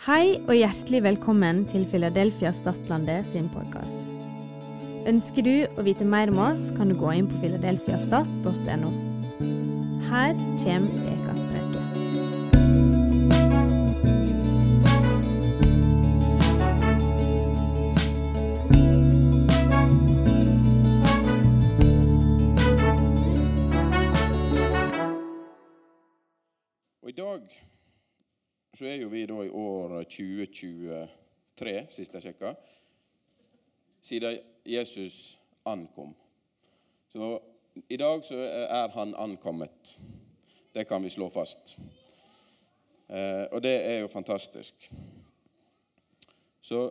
Hei og hjertelig velkommen til Philadelphia Stadlandet sin podkast. Ønsker du å vite mer om oss, kan du gå inn på filadelfiastat.no. Her kommer ukas så er jo vi da i år 2023, sist jeg sjekka, siden Jesus ankom. Så i dag så er han ankommet. Det kan vi slå fast. Eh, og det er jo fantastisk. Så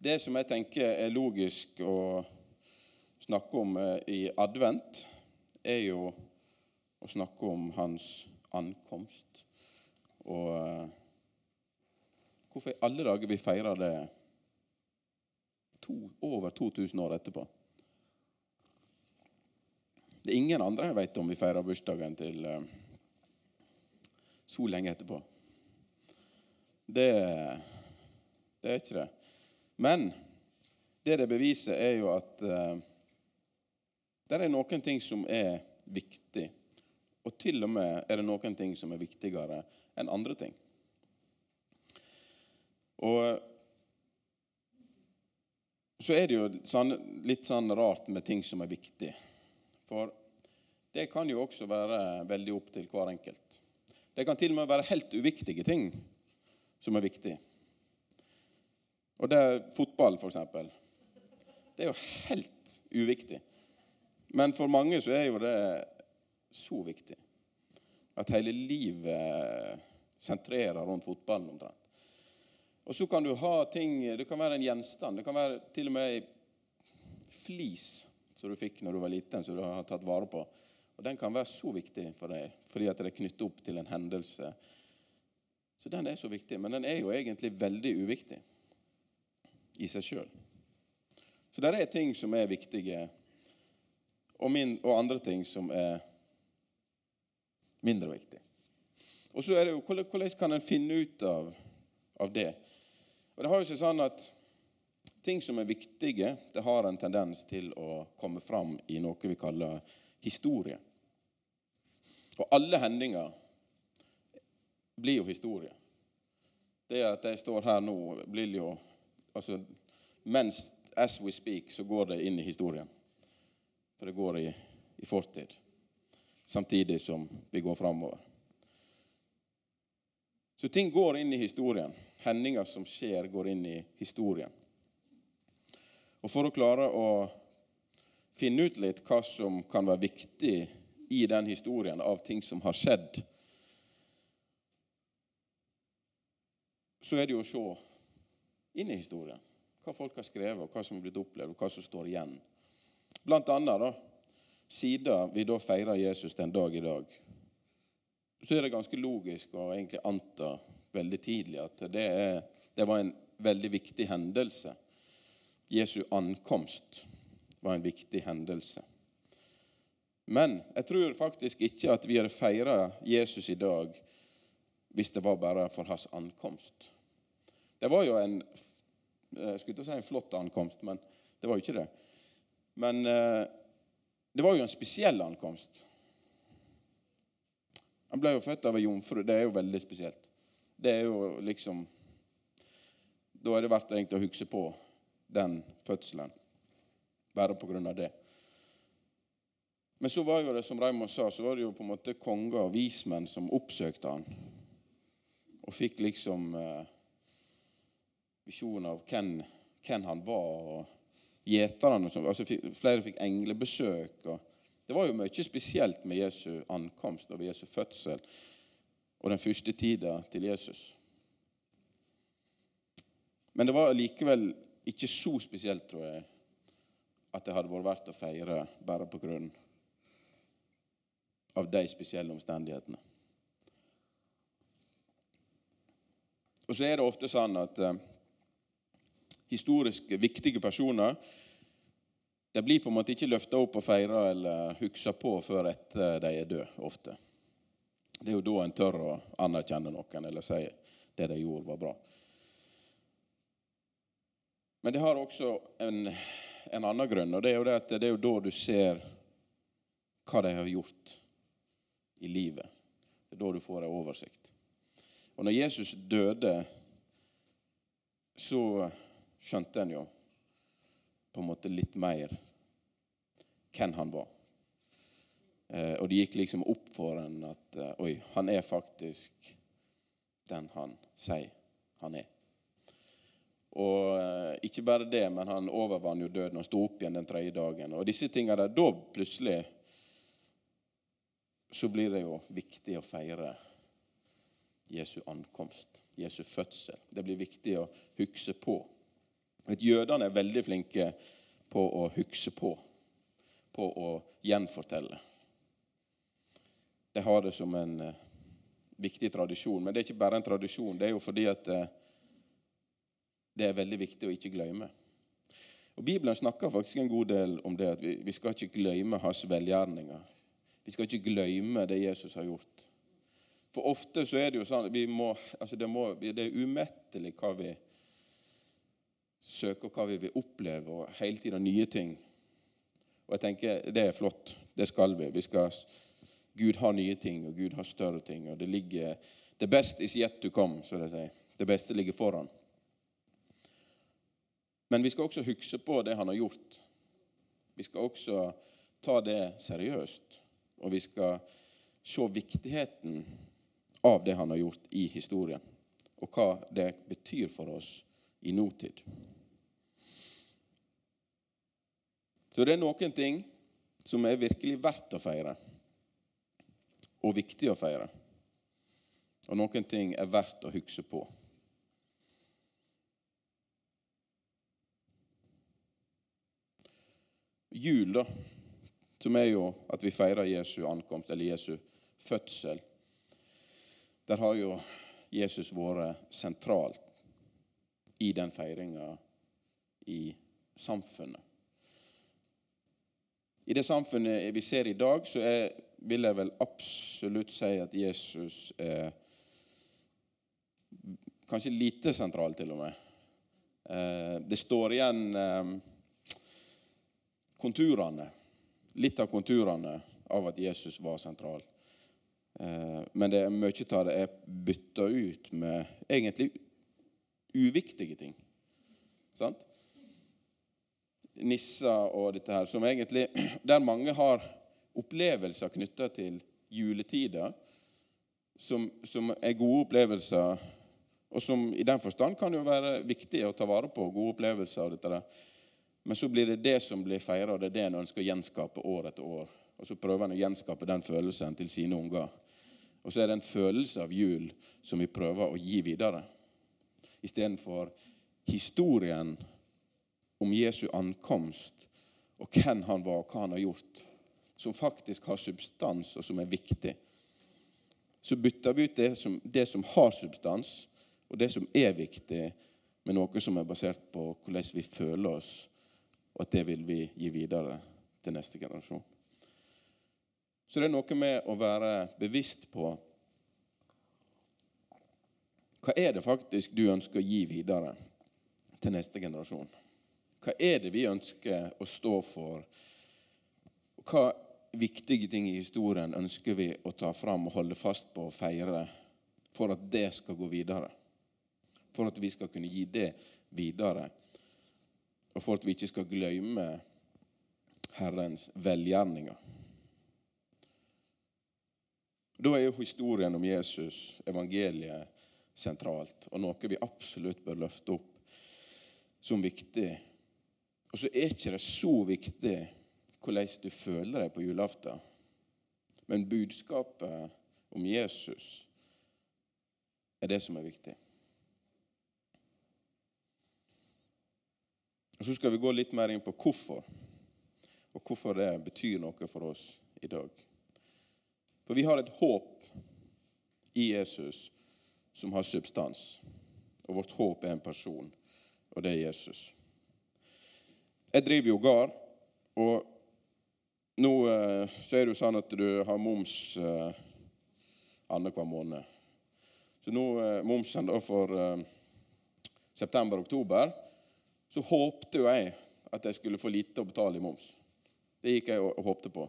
det som jeg tenker er logisk å snakke om eh, i advent, er jo å snakke om hans ankomst. Og eh, hvorfor i alle dager vi feirer det to, over 2000 år etterpå. Det er ingen andre jeg vet om vi feirer bursdagen til eh, så lenge etterpå. Det, det er ikke det. Men det det beviser, er jo at eh, det er noen ting som er viktig. Og til og med er det noen ting som er viktigere enn andre ting. Og så er det jo sånn, litt sånn rart med ting som er viktig. For det kan jo også være veldig opp til hver enkelt. Det kan til og med være helt uviktige ting som er viktig. Og det er fotball, eksempel. Det er jo helt uviktig. Men for mange så er jo det så viktig at hele livet sentrerer rundt fotballen omtrent. Og så kan du ha ting Det kan være en gjenstand. Det kan være til og med ei flis som du fikk når du var liten, som du har tatt vare på. Og Den kan være så viktig for deg fordi at det er knyttet opp til en hendelse. Så den er så viktig, men den er jo egentlig veldig uviktig i seg sjøl. Så det er ting som er viktige, og, min, og andre ting som er mindre viktig. Og så er det jo, Hvordan kan en finne ut av, av det? Og det har jo seg sånn at Ting som er viktige, det har en tendens til å komme fram i noe vi kaller historie. Og alle hendinger blir jo historie. Det at jeg står her nå, blir jo altså, Mens as we speak, så går det inn i historien. For det går i, i fortid samtidig som vi går framover. Så ting går inn i historien. Hendinger som skjer, går inn i historien. Og For å klare å finne ut litt hva som kan være viktig i den historien av ting som har skjedd, så er det jo å se inn i historien. Hva folk har skrevet, og hva som har blitt opplevd, og hva som står igjen. Blant annet da, siden vi da feirer Jesus den dag i dag, så er det ganske logisk å egentlig anta veldig tidlig at det, er, det var en veldig viktig hendelse. Jesu ankomst var en viktig hendelse. Men jeg tror faktisk ikke at vi hadde feira Jesus i dag hvis det var bare for hans ankomst. Det var jo en jeg skulle ikke si en flott ankomst, men det var jo ikke det. Men eh, det var jo en spesiell ankomst. Han ble jo født av ei jomfru. Det er jo veldig spesielt. Det er jo liksom Da er det verdt egentlig å huske på den fødselen. Bare på grunn av det. Men så var jo det, som Raymond sa, så var det jo på en måte konger og vismenn som oppsøkte han. Og fikk liksom eh, visjon av hvem, hvem han var. og gjeterne. Altså, flere fikk englebesøk. Det var jo mye spesielt med Jesu ankomst og Jesu fødsel og den første tida til Jesus. Men det var likevel ikke så spesielt, tror jeg, at det hadde vært verdt å feire bare på grunn av de spesielle omstendighetene. Og så er det ofte sånn at eh, historisk viktige personer de blir på en måte ikke løfta opp og feira eller hugsa på før etter de er døde, ofte. Det er jo da en tør å anerkjenne noen eller si det de gjorde, var bra. Men det har også en, en annen grunn, og det er jo det at det er jo da du ser hva de har gjort i livet. Det er da du får en oversikt. Og når Jesus døde, så skjønte en jo på en måte litt mer hvem han var. Eh, og det gikk liksom opp for en at eh, oi, han er faktisk den han sier han er. Og eh, ikke bare det, men han overvant jo døden og sto opp igjen den tredje dagen. Og disse tingene der, da plutselig så blir det jo viktig å feire Jesu ankomst, Jesu fødsel. Det blir viktig å huske på. At Jødene er veldig flinke på å huske på, på å gjenfortelle. De har det som en uh, viktig tradisjon. Men det er ikke bare en tradisjon. Det er jo fordi at uh, det er veldig viktig å ikke glemme. Og Bibelen snakker faktisk en god del om det at vi, vi skal ikke glemme hans velgjerninger. Vi skal ikke glemme det Jesus har gjort. For ofte så er det jo sånn vi må, altså det, må, det er umettelig hva vi søker, hva vi vil oppleve, og hele tiden nye ting. Og jeg tenker det er flott. Det skal vi. vi skal, Gud har nye ting, og Gud har større ting. og det ligger, The best is yet to come, så de sier. Det beste ligger foran. Men vi skal også huske på det han har gjort. Vi skal også ta det seriøst. Og vi skal se viktigheten av det han har gjort i historien, og hva det betyr for oss i nåtid. Så det er noen ting som er virkelig verdt å feire, og viktig å feire. Og noen ting er verdt å huske på. jul, da, som er jo at vi feirer Jesu ankomst, eller Jesu fødsel, der har jo Jesus vært sentralt i den feiringa i samfunnet. I det samfunnet vi ser i dag, så er, vil jeg vel absolutt si at Jesus er kanskje lite sentral, til og med. Eh, det står igjen eh, konturene, litt av konturene av at Jesus var sentral. Eh, men det er mye av det er bytta ut med egentlig uviktige ting. Sant? Nisser og dette her, som egentlig Der mange har opplevelser knytta til juletider, som, som, er gode opplevelser, og som i den forstand kan jo være viktig å ta vare på. gode opplevelser og dette der. Men så blir det det som blir feira, og det er det en ønsker å gjenskape år etter år. Og så prøver en å gjenskape den følelsen til sine unger. Og så er det en følelse av jul som vi prøver å gi videre. Istedenfor historien om Jesu ankomst og hvem han var, og hva han har gjort, som faktisk har substans, og som er viktig. Så bytter vi ut det som, det som har substans, og det som er viktig, med noe som er basert på hvordan vi føler oss og at det vil vi gi videre til neste generasjon. Så det er noe med å være bevisst på hva er det faktisk du ønsker å gi videre til neste generasjon? Hva er det vi ønsker å stå for? Hva viktige ting i historien ønsker vi å ta fram og holde fast på og feire for at det skal gå videre? For at vi skal kunne gi det videre og for at vi ikke skal glemme Herrens velgjerninger. Da er jo historien om Jesus, evangeliet, sentralt, og noe vi absolutt bør løfte opp som viktig. Og så er ikke det så viktig hvordan du føler deg på julaften, men budskapet om Jesus er det som er viktig. Og Så skal vi gå litt mer inn på hvorfor, og hvorfor det betyr noe for oss i dag. For vi har et håp i Jesus som har substans. Og vårt håp er en person, og det er Jesus. Jeg driver jo gard, og nå eh, så er det jo sånn at du har moms eh, annenhver måned. Så nå eh, momsen da for eh, september-oktober, så håpte jo jeg at jeg skulle få lite å betale i moms. Det gikk jeg og, og håpte på.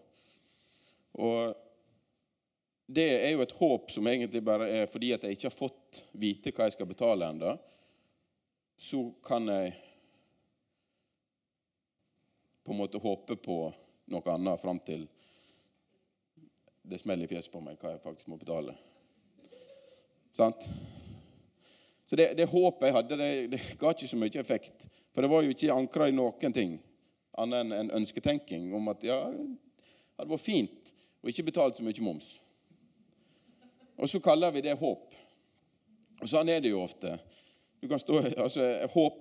Og det er jo et håp som egentlig bare er fordi at jeg ikke har fått vite hva jeg skal betale ennå. Så kan jeg på en måte håpe på noe annet fram til det smeller i fjeset på meg hva jeg faktisk må betale. Sant? Så det, det håpet jeg hadde, det, det, ga ikke så mye effekt. For det var jo ikke ankra i noen ting annet enn en ønsketenking om at ja, det hadde vært fint å ikke betalt så mye moms. Og så kaller vi det håp. Og sånn er det jo ofte. Du kan stå, altså, jeg håp,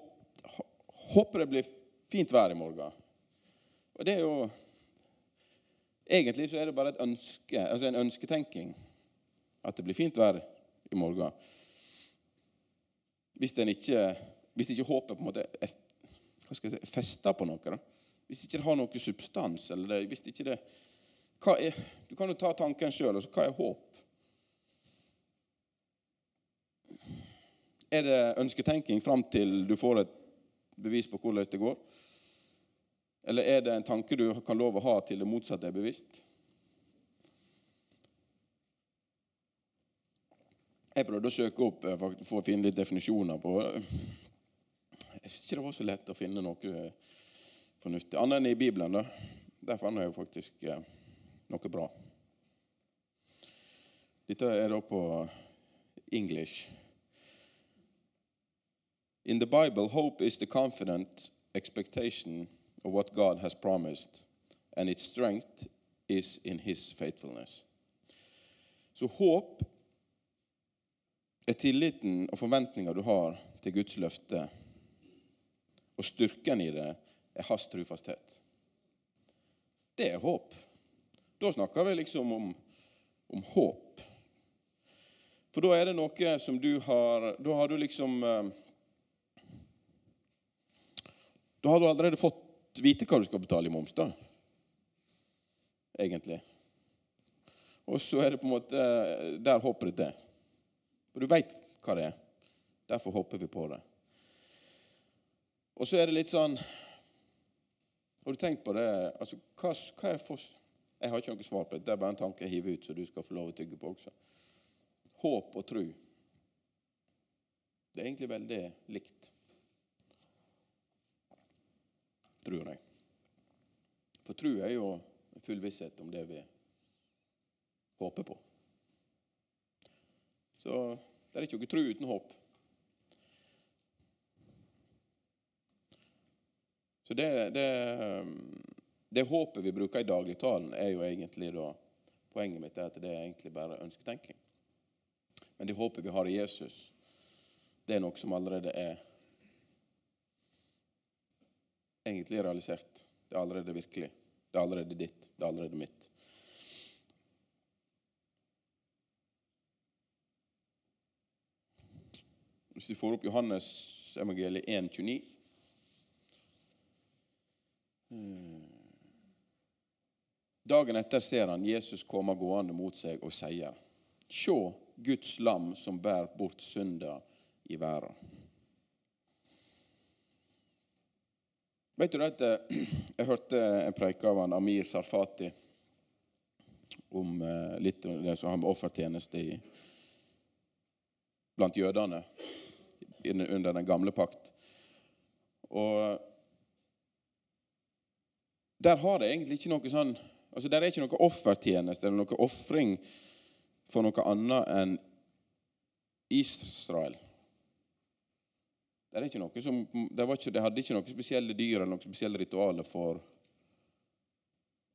håper det blir fint vær i morgen. Og det er jo Egentlig så er det bare et ønske, altså en ønsketenking at det blir fint vær i morgen. Hvis, ikke, hvis ikke håpet på en måte hva skal jeg si, festa på noe. Da. Hvis ikke har noe substans. eller det, hvis ikke det, er, Du kan jo ta tanken sjøl. Altså, hva er håp? Er det ønsketenking fram til du får et bevis på hvordan det går? Eller er det en tanke du kan lov å ha til det motsatte er bevisst? Jeg prøvde å søke opp eh, for å finne litt definisjoner på Jeg syns ikke det var så lett å finne noe fornuftig. Annet enn i Bibelen. da. Der fant jeg faktisk eh, noe bra. Dette er da på English. In the Bible, hope is the confident expectation of what God has promised, and its strength is in His faithfulness. Så håp er tilliten og forventninga du har til Guds løfte, og styrken i det er hans trufasthet. Det er håp. Da snakker vi liksom om, om håp. For da er det noe som du har Da har du liksom eh, Da har du allerede fått vite hva du skal betale i moms, da. Egentlig. Og så er det på en måte Der håper det til. For du veit hva det er. Derfor håper vi på det. Og så er det litt sånn Har du tenkt på det altså, hva, hva er for, Jeg har ikke noe svar på det. Det er bare en tanke jeg hiver ut, så du skal få lov å tygge på også. Håp og tro. Det er egentlig veldig likt. Tror jeg. For tro er jo full visshet om det vi håper på. Så det er ikke noe tro uten håp. Så det, det, det håpet vi bruker i dagligtalen, er jo egentlig da Poenget mitt er at det er egentlig bare ønsketenking. Men det håpet vi har i Jesus, det er noe som allerede er egentlig realisert. Det er allerede virkelig. Det er allerede ditt. Det er allerede mitt. Hvis vi får opp Johannes evangeliet 1,29 Dagen etter ser han Jesus komme gående mot seg og sier, Sjå Guds lam som bærer bort synda i verden. Vet du at Jeg hørte en preik av han Amir Sarfati om eh, litt om det som har med offertjeneste i, blant jødene under den gamle pakt. Og der har det egentlig ikke noe sånn altså Der er ikke noe offertjeneste eller noe ofring for noe annet enn Israel. Det, som, det, ikke, det, hadde ikke noen spesielle dyr eller noen spesielle ritualer for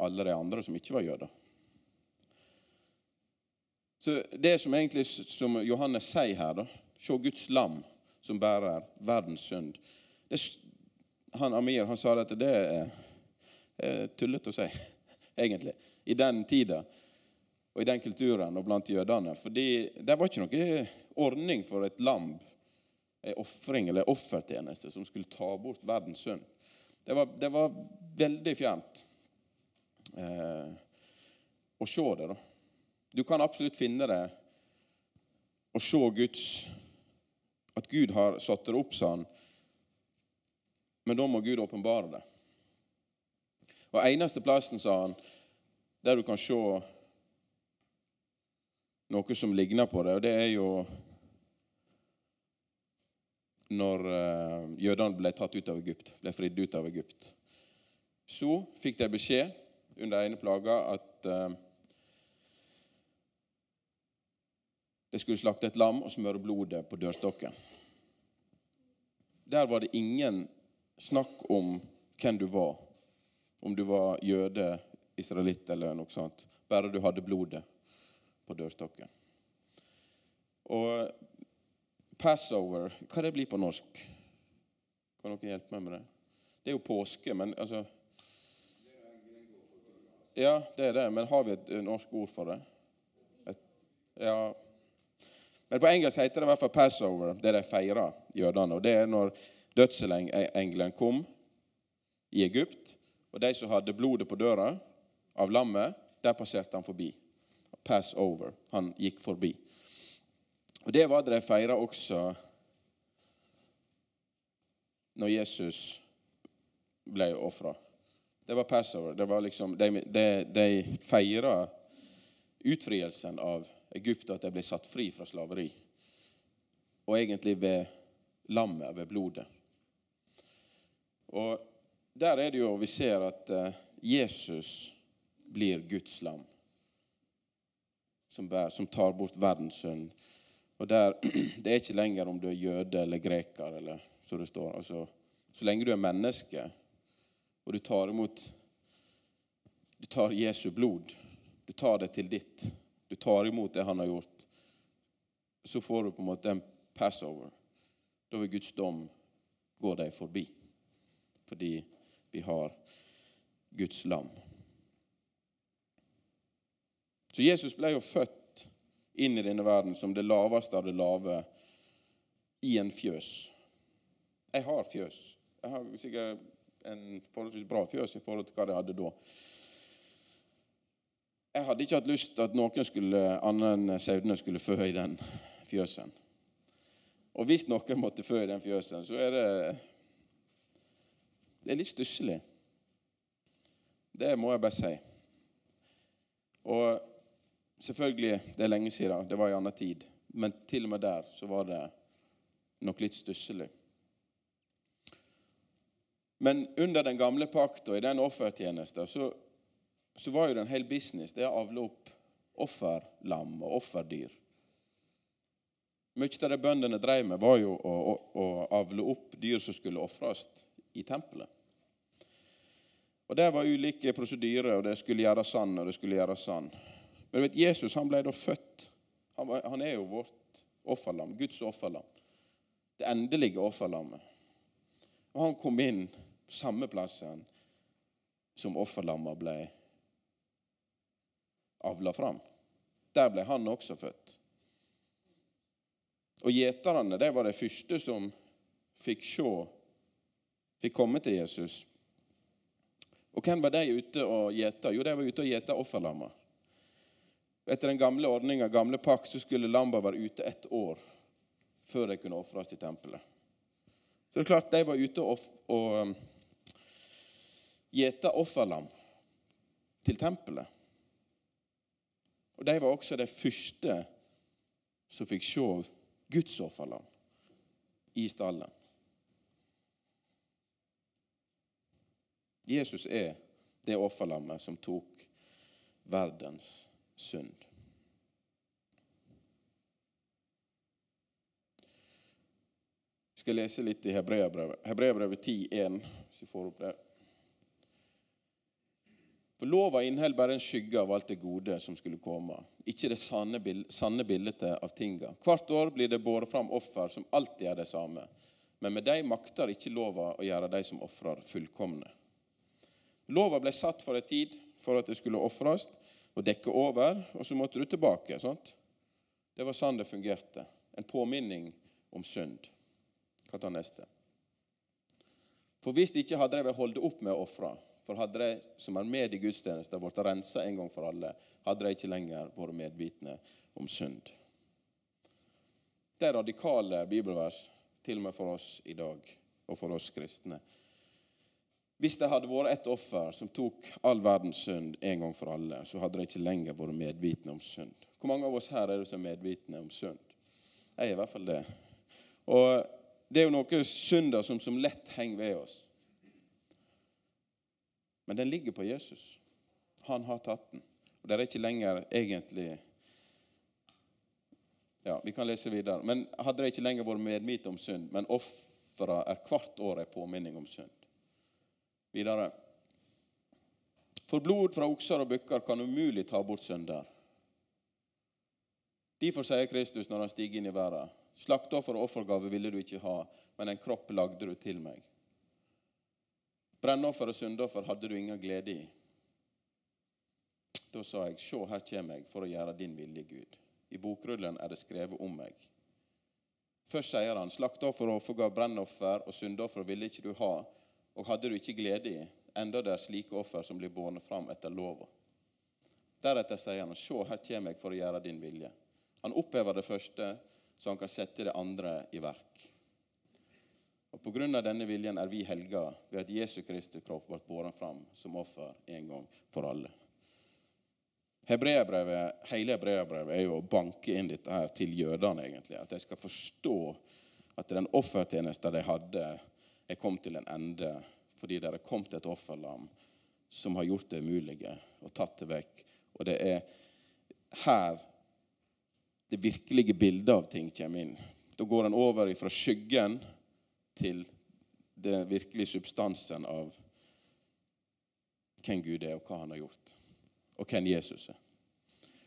alle de andre som ikke var jøder. Så Det som egentlig som Johannes sier her, da, se Guds lam som bærer verdens synd det, han, Amir han sa at det er, er tullete å si, egentlig, i den tida og i den kulturen og blant jødene. Fordi det var ikke noe ordning for et lam ofring eller offertjeneste som skulle ta bort verdens synd. Det var, det var veldig fjernt eh, å se det. da. Du kan absolutt finne det å se Guds At Gud har satt det opp, han. Men da må Gud åpenbare det. Og eneste plassen, sa han, der du kan se noe som ligner på det, og det er jo når uh, jødene ble tatt ut av Egypt, ble fridd ut av Egypt. Så fikk de beskjed under ene plaga at uh, de skulle slakte et lam og smøre blodet på dørstokken. Der var det ingen snakk om hvem du var, om du var jøde, israelitt eller noe sånt. Bare du hadde blodet på dørstokken. Og Passover, hva det blir på norsk? Kan noen hjelpe meg med det? Det er jo påske, men altså Ja, det er det. Men har vi et norsk ord for det? Et, ja. Men på engelsk heter det i hvert fall Passover, det de feirer, jødene. Og det er når dødselengelen kom i Egypt, og de som hadde blodet på døra av lammet, der passerte han forbi. Passover. Han gikk forbi. Og Det var det de feira også når Jesus ble ofra. Det var passover. Det var liksom, de, de, de feira utfrielsen av Egypt, at de ble satt fri fra slaveri. Og egentlig ved lammet, ved blodet. Og der er det jo vi ser at eh, Jesus blir Guds lam, som, tar bort verdens synd og der, Det er ikke lenger om du er jøde eller greker, eller så det står. Altså, så lenge du er menneske, og du tar imot Du tar Jesu blod, du tar det til ditt, du tar imot det han har gjort, så får du på en måte en passover. Da vil Guds dom gå deg forbi. Fordi vi har Guds lam. Så Jesus ble jo født inn i denne verden som det laveste av det lave i en fjøs. Jeg har fjøs. Jeg har sikkert en forholdsvis bra fjøs i forhold til hva jeg hadde da. Jeg hadde ikke hatt lyst til at noen skulle, annet enn sauene skulle fø i den fjøsen. Og hvis noen måtte fø i den fjøsen, så er det Det er litt stusslig. Det må jeg bare si. Og Selvfølgelig, det er lenge siden. Det var i annen tid. Men til og med der så var det nok litt stusslig. Men under den gamle pakt og i den offertjenesten så, så var jo det en hel business. Det å avle opp offerlam og offerdyr. Mye av det bøndene drev med, var jo å, å, å avle opp dyr som skulle ofres i tempelet. Og Der var ulike prosedyrer, og det skulle gjøres sånn, og det skulle gjøres sånn. Men du vet, Jesus han ble da født. Han, han er jo vårt offerlam, Guds offerlam. Det endelige offerlammet. Og han kom inn på samme plassen som offerlammet ble avla fram. Der ble han også født. Og gjeterne det var de første som fikk se, fikk komme til Jesus. Og hvem var de ute og gjeta? Jo, de var ute og gjeta offerlammet. Etter den gamle ordninga, gamle pakk, så skulle lamba være ute ett år før de kunne ofres i tempelet. Så det er klart de var ute og, og um, gjeta offerlam til tempelet. Og de var også de første som fikk se Guds offerlam i stallen. Jesus er det offerlammet som tok verdens synd. Jeg skal lese litt i Hebreabrevet. Hebreabrevet 10,1, hvis vi får opp det. For Lova inneholder bare en skygge av alt det gode som skulle komme, ikke det sanne, bildet av tinga. Hvert år blir det båret fram offer som alltid er det samme. Men med dem makter ikke lova å gjøre de som ofrer, fullkomne. Lova ble satt for en tid for at det skulle ofres, og dekke over, og så måtte du tilbake. Sant? Det var sånn det fungerte. En påminning om synd. Hva tar neste? For hvis de ikke hadde de holdt opp med å ofre, for hadde de som er med i gudstjenesten, blitt rensa en gang for alle, hadde de ikke lenger vært medvitende om synd. Det er radikale bibelvers, til og med for oss i dag, og for oss kristne. Hvis det hadde vært et offer som tok all verdens synd en gang for alle, så hadde det ikke lenger vært medvitende om synd. Hvor mange av oss her er det som er medvitende om synd? Jeg er i hvert fall det. Og det er jo noe synder som, som lett henger ved oss. Men den ligger på Jesus. Han har tatt den. Og det er ikke lenger egentlig Ja, vi kan lese videre. Men hadde det ikke lenger vært medvitende om synd, men ofra er hvert år en påminning om synd. Videre. For blod fra okser og bukker kan umulig ta bort synder. Derfor sier Kristus når han stiger inn i verden, slaktoffer og offergave ville du ikke ha, men en kropp lagde du til meg. Brennoffer og syndoffer hadde du ingen glede i. Da sa jeg, se, her kommer jeg for å gjøre din vilje, Gud. I bokrullen er det skrevet om meg. Først sier han, slaktoffer og offergave, brennoffer og syndoffer ville ikke du ha, og hadde du ikke glede i, enda det er slike offer som blir båret fram etter lova. Deretter sier han, se, her kommer jeg for å gjøre din vilje. Han opphever det første, så han kan sette det andre i verk. Og På grunn av denne viljen er vi helga ved at Jesu Kristi kropp ble båret fram som offer en gang for alle. Hebreabrevet, hele hebreabrevet er jo å banke inn dette her til jødene, egentlig. At de skal forstå at den offertjenesten de hadde, er kommet til en ende fordi det er kommet et offerlam som har gjort det umulige og tatt det vekk. Og det er her det virkelige bildet av ting kommer inn. Da går en over fra skyggen til den virkelige substansen av hvem Gud er, og hva han har gjort, og hvem Jesus er.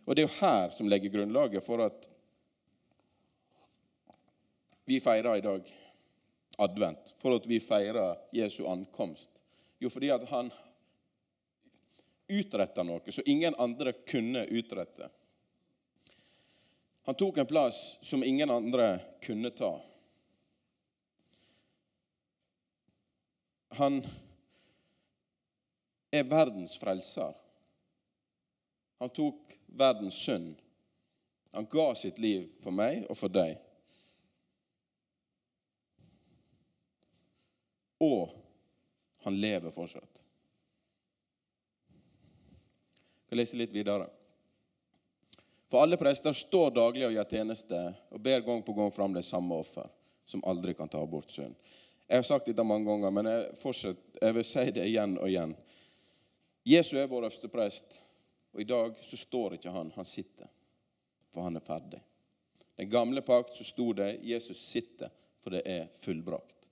Og Det er jo her som legger grunnlaget for at vi feirer i dag advent, for at vi feirer Jesu ankomst. Jo, fordi at han utretta noe som ingen andre kunne utrette. Han tok en plass som ingen andre kunne ta. Han er verdens frelser. Han tok verdens synd. Han ga sitt liv for meg og for deg. Og han lever fortsatt. Jeg skal lese litt videre. For alle prester står daglig og gjør tjeneste og ber gang på gang fram det samme offer, som aldri kan ta bort synd. Jeg har sagt dette mange ganger, men jeg, fortsatt, jeg vil si det igjen og igjen. Jesus er vår øverste prest, og i dag så står ikke han. Han sitter, for han er ferdig. Den gamle pakt så sto det 'Jesus sitter, for det er fullbrakt'.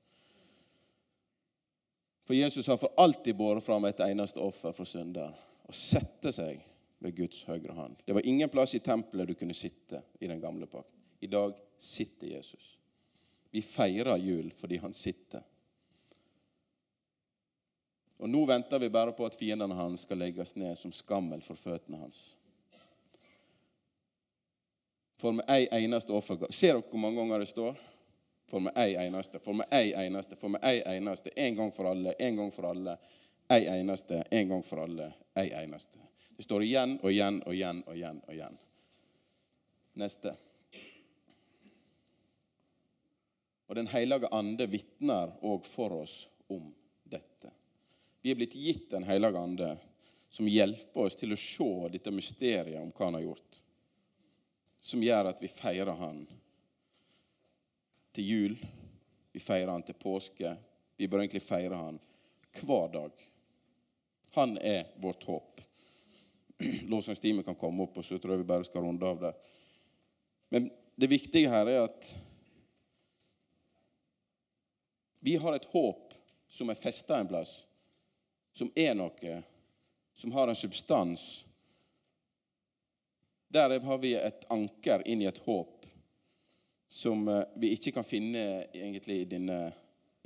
For Jesus har for alltid båret fram et eneste offer for synder og sette seg ved Guds høyre hånd. Det var ingen plass i tempelet du kunne sitte i den gamle pakt. I dag sitter Jesus. Vi feirer jul fordi han sitter. Og nå venter vi bare på at fiendene hans skal legges ned som skammel for føttene hans. For med ei eneste offergave Ser dere hvor mange ganger det står? For med ei eneste, for med ei eneste, for med ei eneste. En gang for alle, en gang for alle. Ei eneste, en gang for alle, ei eneste. Det står igjen og igjen og igjen og igjen. og igjen. Neste. Og Den hellige ande vitner òg for oss om dette. Vi er blitt gitt Den hellige ande, som hjelper oss til å se dette mysteriet om hva han har gjort. Som gjør at vi feirer han til jul, vi feirer han til påske. Vi bør egentlig feire han hver dag. Han er vårt håp Lovsangstimen kan komme opp, og så tror jeg vi bare skal runde av der. Men det viktige her er at vi har et håp som er festa en plass, som er noe, som har en substans. Der har vi et anker inn i et håp som eh, vi ikke kan finne egentlig i denne,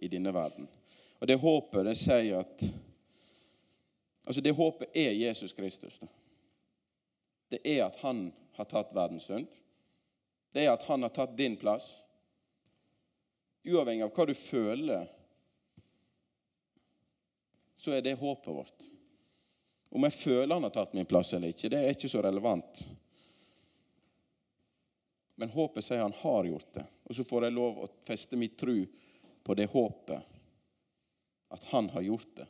i denne verden. Og det håpet, det sier at Altså, det håpet er Jesus Kristus. Da det er at han har tatt verdens synd. Det er at han har tatt din plass. Uavhengig av hva du føler, så er det håpet vårt. Om jeg føler han har tatt min plass eller ikke, det er ikke så relevant. Men håpet sier han har gjort det. Og så får jeg lov å feste min tro på det håpet. At han har gjort det.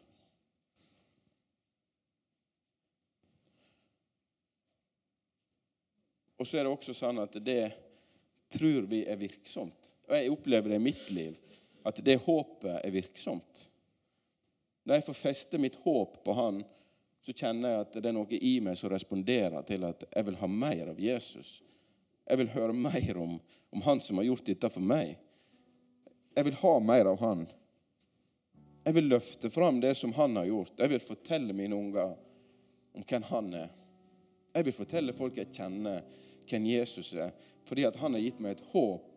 Og så er det også sånn at det tror vi er virksomt. Og jeg opplever det i mitt liv, at det håpet er virksomt. Når jeg får feste mitt håp på Han, så kjenner jeg at det er noe i meg som responderer til at jeg vil ha mer av Jesus. Jeg vil høre mer om, om Han som har gjort dette for meg. Jeg vil ha mer av Han. Jeg vil løfte fram det som Han har gjort. Jeg vil fortelle mine unger om hvem Han er. Jeg vil fortelle folk jeg kjenner, hvem Jesus er, fordi at Han har gitt meg et håp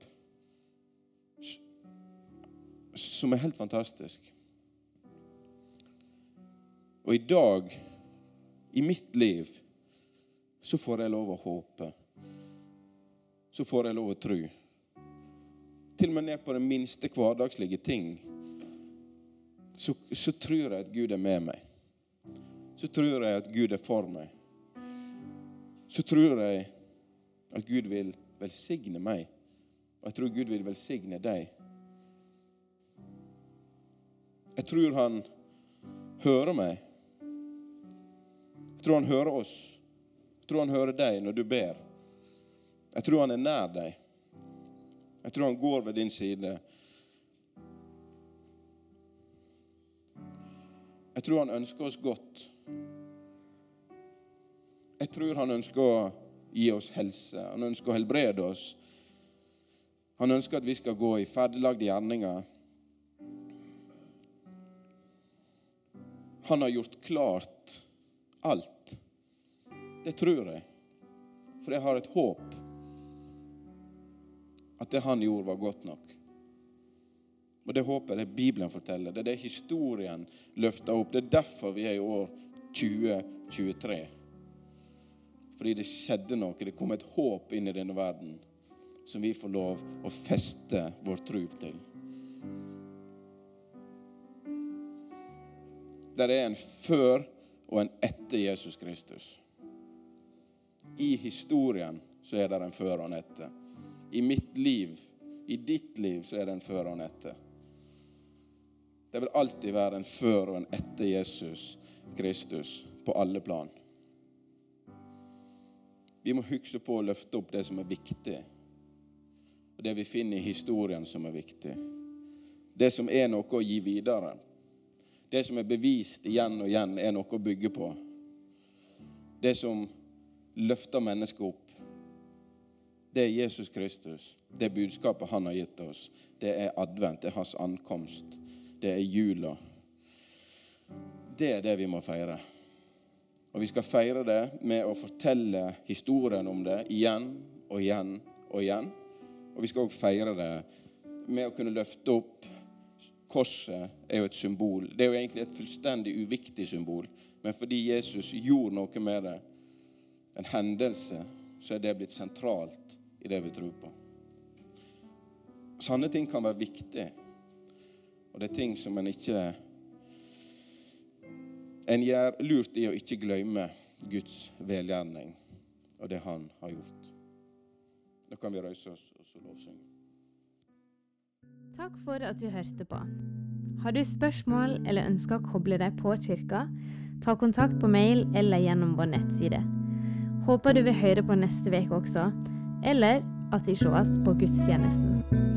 som er helt fantastisk. Og i dag, i mitt liv, så får jeg lov å håpe. Så får jeg lov å tro. Til og med ned på de minste hverdagslige ting så, så tror jeg at Gud er med meg. Så tror jeg at Gud er for meg. Så tror jeg at Gud vil velsigne meg. Og jeg tror Gud vil velsigne deg. Jeg tror han hører meg. Jeg tror han hører oss. Jeg tror han hører deg når du ber. Jeg tror han er nær deg. Jeg tror han går ved din side. Jeg tror han ønsker oss godt. Jeg tror han ønsker å gi oss helse. Han ønsker å helbrede oss. Han ønsker at vi skal gå i ferdiglagde gjerninger. Han har gjort klart alt. Det tror jeg. For jeg har et håp at det han gjorde, var godt nok. Og Det håper jeg det Bibelen forteller. Det er det historien løfter opp. Det er derfor vi er i år 2023. Fordi det skjedde noe. Det kom et håp inn i denne verden som vi får lov å feste vår tro til. der er en før og en etter Jesus Kristus. I historien så er det en før og en etter. I mitt liv, i ditt liv, så er det en før og en etter. Det vil alltid være en før og en etter Jesus Kristus på alle plan. Vi må huske på å løfte opp det som er viktig, og det vi finner i historien som er viktig. Det som er noe å gi videre det som er bevist igjen og igjen, er noe å bygge på. Det som løfter mennesket opp, det er Jesus Kristus. Det budskapet han har gitt oss. Det er advent, det er hans ankomst. Det er jula. Det er det vi må feire. Og vi skal feire det med å fortelle historien om det igjen og igjen og igjen. Og vi skal òg feire det med å kunne løfte opp Korset er jo et symbol. Det er jo egentlig et fullstendig uviktig symbol. Men fordi Jesus gjorde noe med det, en hendelse, så er det blitt sentralt i det vi tror på. Sanne ting kan være viktig, og det er ting som en ikke En gjør lurt i å ikke glemme Guds velgjerning og det han har gjort. Nå kan vi røyse oss og så lovsynge. Takk for at du hørte på. Har du spørsmål eller ønsker å koble deg på kirka, ta kontakt på mail eller gjennom vår nettside. Håper du vil høre på neste uke også, eller at vi sees på gudstjenesten.